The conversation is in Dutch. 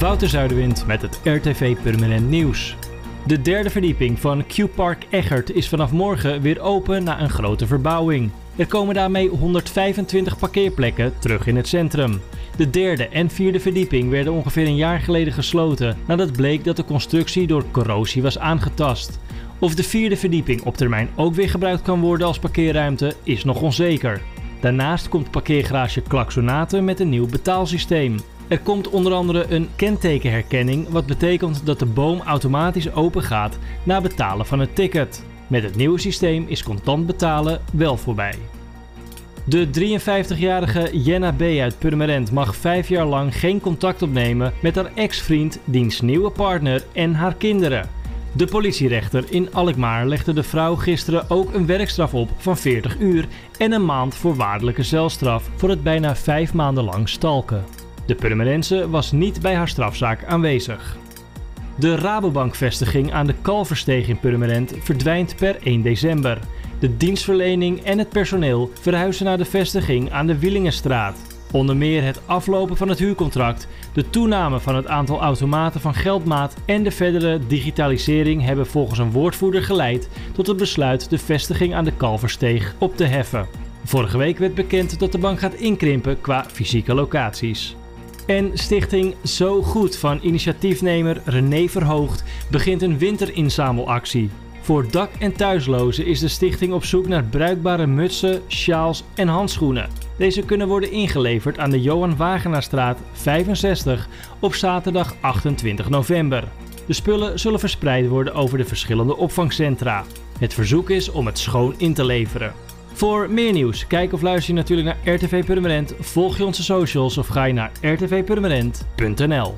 Wouter Zuiderwind met het RTV Permanent Nieuws. De derde verdieping van Q-Park Egert is vanaf morgen weer open na een grote verbouwing. Er komen daarmee 125 parkeerplekken terug in het centrum. De derde en vierde verdieping werden ongeveer een jaar geleden gesloten nadat bleek dat de constructie door corrosie was aangetast. Of de vierde verdieping op termijn ook weer gebruikt kan worden als parkeerruimte is nog onzeker. Daarnaast komt parkeergarage Klaksonate met een nieuw betaalsysteem. Er komt onder andere een kentekenherkenning, wat betekent dat de boom automatisch open gaat na betalen van het ticket. Met het nieuwe systeem is contant betalen wel voorbij. De 53-jarige Jenna B. uit Purmerend mag vijf jaar lang geen contact opnemen met haar ex-vriend, diens nieuwe partner en haar kinderen. De politierechter in Alkmaar legde de vrouw gisteren ook een werkstraf op van 40 uur en een maand voorwaardelijke celstraf voor het bijna vijf maanden lang stalken. De Purmerense was niet bij haar strafzaak aanwezig. De Rabobank-vestiging aan de Kalversteeg in Purmerend verdwijnt per 1 december. De dienstverlening en het personeel verhuizen naar de vestiging aan de Willingenstraat. Onder meer het aflopen van het huurcontract, de toename van het aantal automaten van geldmaat en de verdere digitalisering hebben volgens een woordvoerder geleid tot het besluit de vestiging aan de Kalversteeg op te heffen. Vorige week werd bekend dat de bank gaat inkrimpen qua fysieke locaties. En stichting Zo Goed van initiatiefnemer René Verhoogd begint een winterinzamelactie. Voor dak- en thuislozen is de stichting op zoek naar bruikbare mutsen, sjaals en handschoenen. Deze kunnen worden ingeleverd aan de Johan Wagenaarstraat 65 op zaterdag 28 november. De spullen zullen verspreid worden over de verschillende opvangcentra. Het verzoek is om het schoon in te leveren. Voor meer nieuws, kijk of luister je natuurlijk naar RTV Permanent, volg je onze socials of ga je naar rtvpermanent.nl.